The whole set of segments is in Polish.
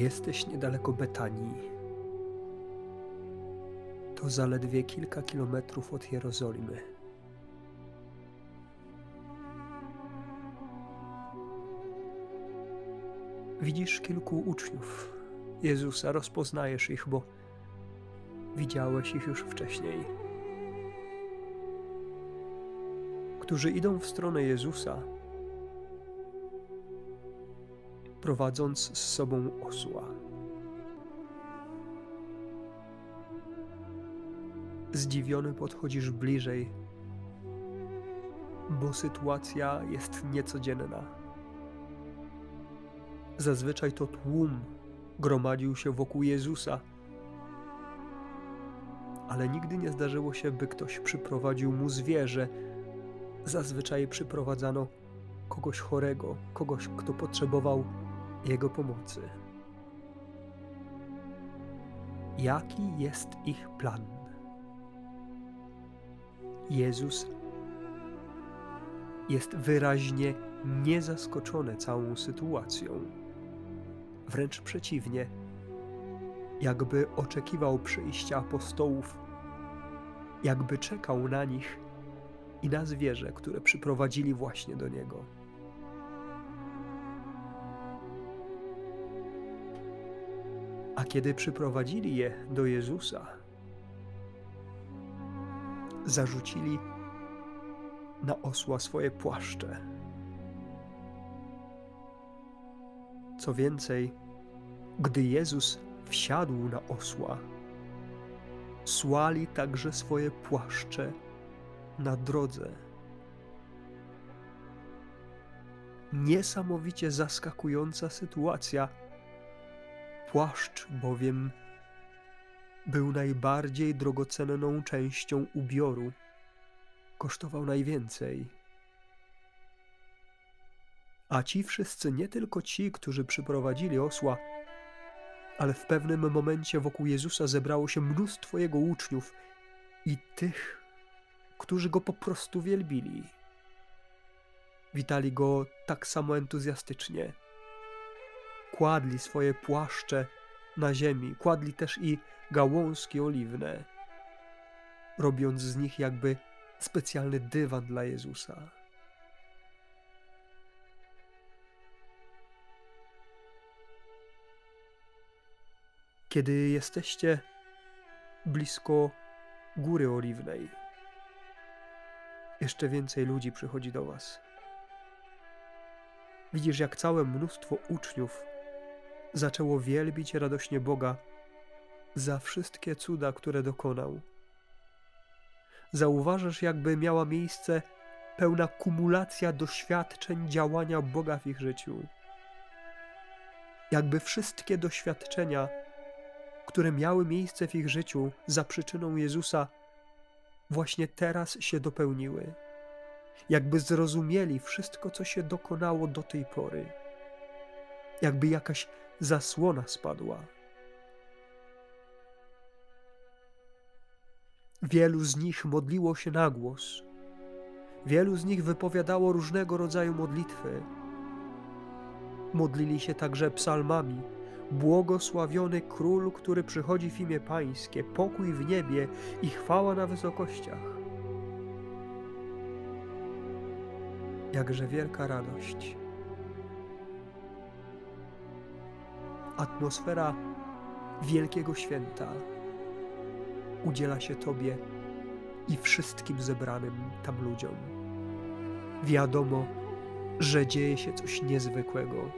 Jesteś niedaleko Betanii. To zaledwie kilka kilometrów od Jerozolimy. Widzisz kilku uczniów Jezusa, rozpoznajesz ich, bo widziałeś ich już wcześniej. Którzy idą w stronę Jezusa, prowadząc z sobą osła. Zdziwiony podchodzisz bliżej, bo sytuacja jest niecodzienna. Zazwyczaj to tłum gromadził się wokół Jezusa, ale nigdy nie zdarzyło się, by ktoś przyprowadził mu zwierzę. Zazwyczaj przyprowadzano kogoś chorego, kogoś, kto potrzebował jego pomocy. Jaki jest ich plan? Jezus jest wyraźnie niezaskoczony całą sytuacją. Wręcz przeciwnie, jakby oczekiwał przyjścia apostołów, jakby czekał na nich i na zwierzę, które przyprowadzili właśnie do niego. A kiedy przyprowadzili je do Jezusa, zarzucili na osła swoje płaszcze. Co więcej, gdy Jezus wsiadł na osła, słali także swoje płaszcze na drodze. Niesamowicie zaskakująca sytuacja Płaszcz bowiem był najbardziej drogocenną częścią ubioru. Kosztował najwięcej. A ci wszyscy, nie tylko ci, którzy przyprowadzili osła, ale w pewnym momencie wokół Jezusa zebrało się mnóstwo jego uczniów i tych, którzy go po prostu wielbili. Witali go tak samo entuzjastycznie kładli swoje płaszcze na ziemi, kładli też i gałązki oliwne, robiąc z nich jakby specjalny dywan dla Jezusa. Kiedy jesteście blisko góry oliwnej, jeszcze więcej ludzi przychodzi do Was. Widzisz, jak całe mnóstwo uczniów zaczęło wielbić radośnie Boga za wszystkie cuda, które dokonał. Zauważasz, jakby miała miejsce pełna kumulacja doświadczeń działania Boga w ich życiu. Jakby wszystkie doświadczenia, które miały miejsce w ich życiu za przyczyną Jezusa, właśnie teraz się dopełniły. Jakby zrozumieli wszystko, co się dokonało do tej pory. Jakby jakaś zasłona spadła. Wielu z nich modliło się na głos. Wielu z nich wypowiadało różnego rodzaju modlitwy. Modlili się także psalmami. Błogosławiony król, który przychodzi w imię Pańskie, pokój w niebie i chwała na wysokościach. Jakże wielka radość atmosfera wielkiego święta udziela się Tobie i wszystkim zebranym tam ludziom. Wiadomo, że dzieje się coś niezwykłego.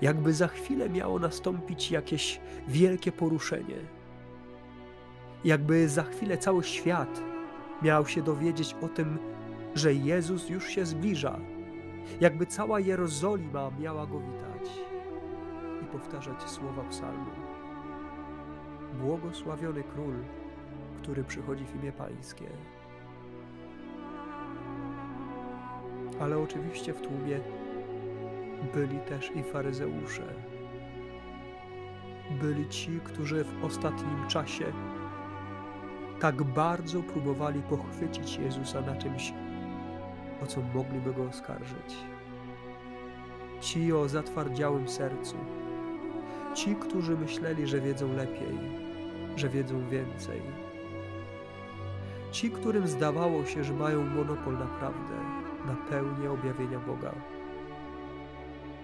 Jakby za chwilę miało nastąpić jakieś wielkie poruszenie. Jakby za chwilę cały świat miał się dowiedzieć o tym, że Jezus już się zbliża. Jakby cała Jerozolima miała go witać powtarzać słowa psalmu. Błogosławiony król, który przychodzi w imię Pańskie. Ale oczywiście w tłumie byli też i faryzeusze. Byli ci, którzy w ostatnim czasie tak bardzo próbowali pochwycić Jezusa na czymś, o co mogliby go oskarżyć. Ci o zatwardziałym sercu, Ci, którzy myśleli, że wiedzą lepiej, że wiedzą więcej. Ci, którym zdawało się, że mają monopol na prawdę, na pełnię objawienia Boga.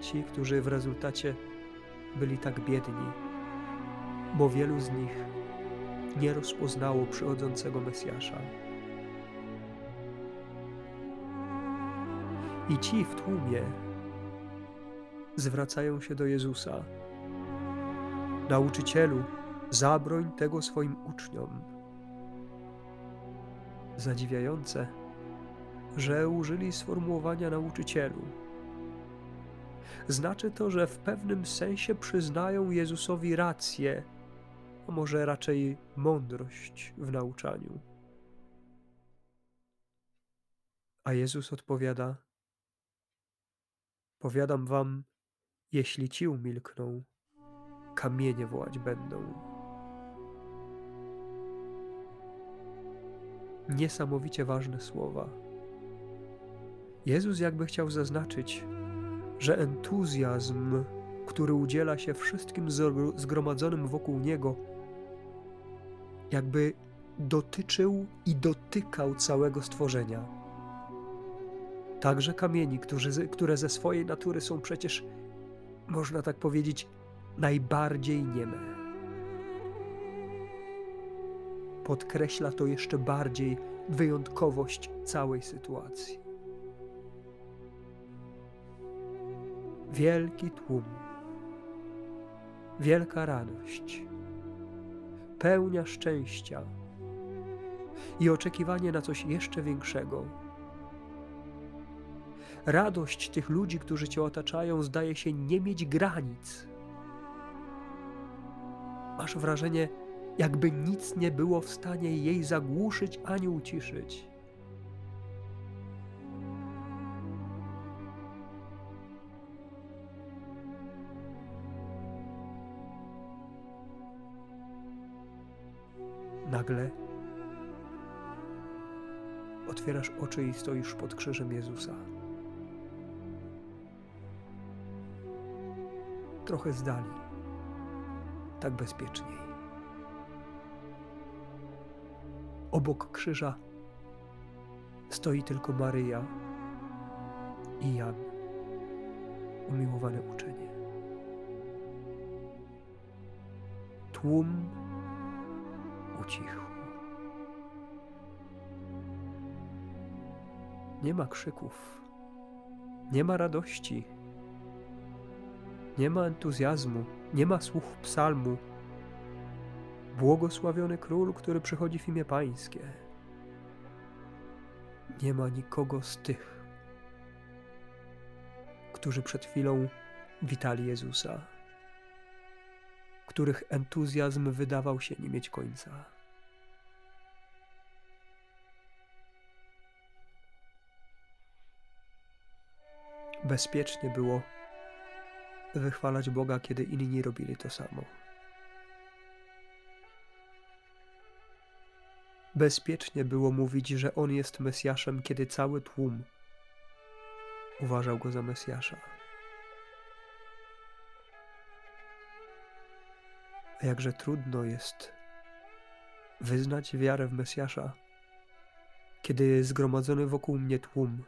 Ci, którzy w rezultacie byli tak biedni, bo wielu z nich nie rozpoznało przychodzącego Mesjasza. I ci w tłumie zwracają się do Jezusa. Nauczycielu, zabroń tego swoim uczniom. Zadziwiające, że użyli sformułowania nauczycielu. Znaczy to, że w pewnym sensie przyznają Jezusowi rację, a może raczej mądrość w nauczaniu. A Jezus odpowiada: Powiadam wam, jeśli ci umilkną, kamienie wołać będą. Niesamowicie ważne słowa. Jezus jakby chciał zaznaczyć, że entuzjazm, który udziela się wszystkim zgromadzonym wokół Niego, jakby dotyczył i dotykał całego stworzenia. Także kamieni, które ze swojej natury są przecież, można tak powiedzieć, najbardziej nieme. Podkreśla to jeszcze bardziej wyjątkowość całej sytuacji. Wielki tłum, wielka radość, pełnia szczęścia i oczekiwanie na coś jeszcze większego. Radość tych ludzi, którzy Cię otaczają, zdaje się nie mieć granic. Masz wrażenie, jakby nic nie było w stanie jej zagłuszyć ani uciszyć. Nagle otwierasz oczy i stoisz pod krzyżem Jezusa. Trochę z dali, tak bezpieczniej. Obok krzyża stoi tylko Maryja i Jan, umiłowane uczenie. Tłum ucichł. Nie ma krzyków, nie ma radości, nie ma entuzjazmu, nie ma słów psalmu. Błogosławiony król, który przychodzi w imię Pańskie. Nie ma nikogo z tych, którzy przed chwilą witali Jezusa których entuzjazm wydawał się nie mieć końca. Bezpiecznie było wychwalać Boga, kiedy inni robili to samo. Bezpiecznie było mówić, że On jest Mesjaszem, kiedy cały tłum uważał go za Mesjasza. A jakże trudno jest wyznać wiarę w Mesjasza, kiedy zgromadzony wokół mnie tłum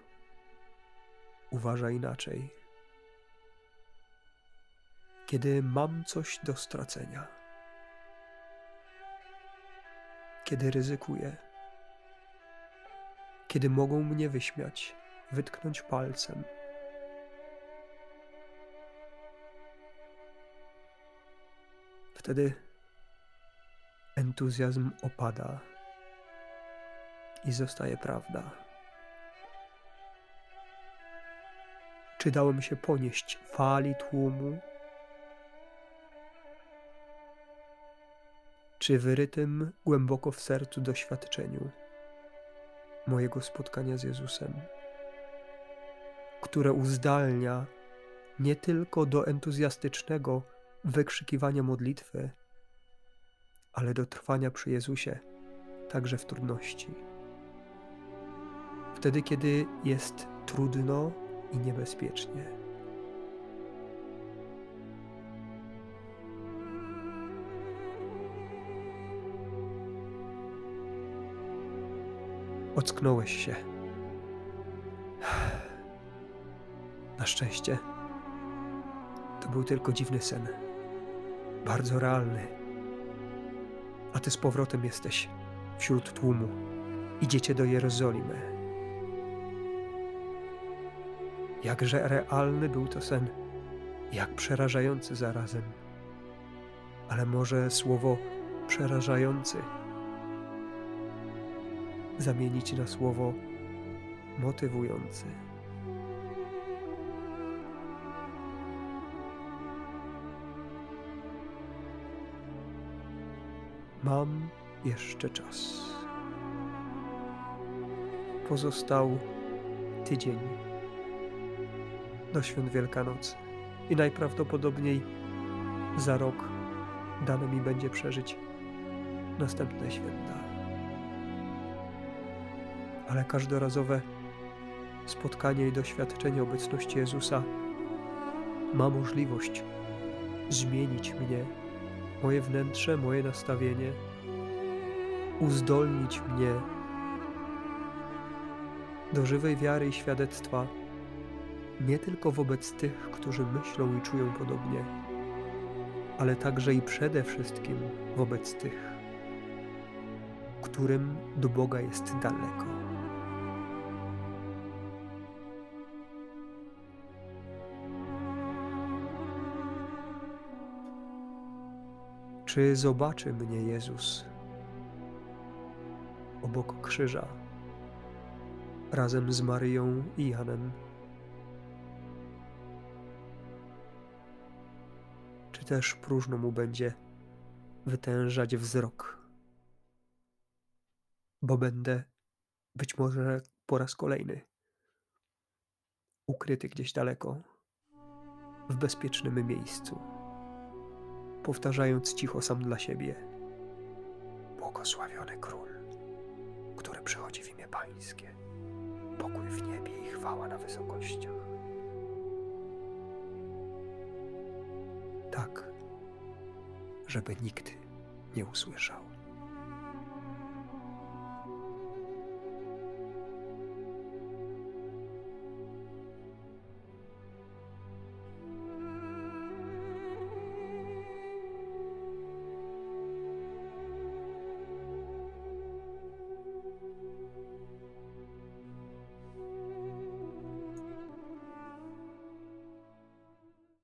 uważa inaczej. Kiedy mam coś do stracenia. Kiedy ryzykuję. Kiedy mogą mnie wyśmiać, wytknąć palcem Wtedy entuzjazm opada i zostaje prawda. Czy dało mi się ponieść fali tłumu? Czy wyrytym głęboko w sercu doświadczeniu mojego spotkania z Jezusem, które uzdalnia nie tylko do entuzjastycznego, wykrzykiwania modlitwy, ale do trwania przy Jezusie, także w trudności. Wtedy, kiedy jest trudno i niebezpiecznie. Ocknąłeś się. Na szczęście to był tylko dziwny sen. Bardzo realny. A ty z powrotem jesteś wśród tłumu. Idziecie do Jerozolimy. Jakże realny był to sen, jak przerażający zarazem. Ale może słowo przerażający zamienić na słowo motywujący. Mam jeszcze czas. Pozostał tydzień do świąt Wielkanocy i najprawdopodobniej za rok dane mi będzie przeżyć następne święta. Ale każdorazowe spotkanie i doświadczenie obecności Jezusa ma możliwość zmienić mnie, moje wnętrze, moje nastawienie, uzdolnić mnie do żywej wiary i świadectwa nie tylko wobec tych, którzy myślą i czują podobnie, ale także i przede wszystkim wobec tych, którym do Boga jest daleko. Czy zobaczy mnie Jezus obok krzyża, razem z Maryją i Janem? Czy też próżno mu będzie wytężać wzrok? Bo będę być może po raz kolejny ukryty gdzieś daleko, w bezpiecznym miejscu powtarzając cicho sam dla siebie: Błogosławiony król, który przychodzi w imię Pańskie, pokój w niebie i chwała na wysokościach. Tak, żeby nikt nie usłyszał.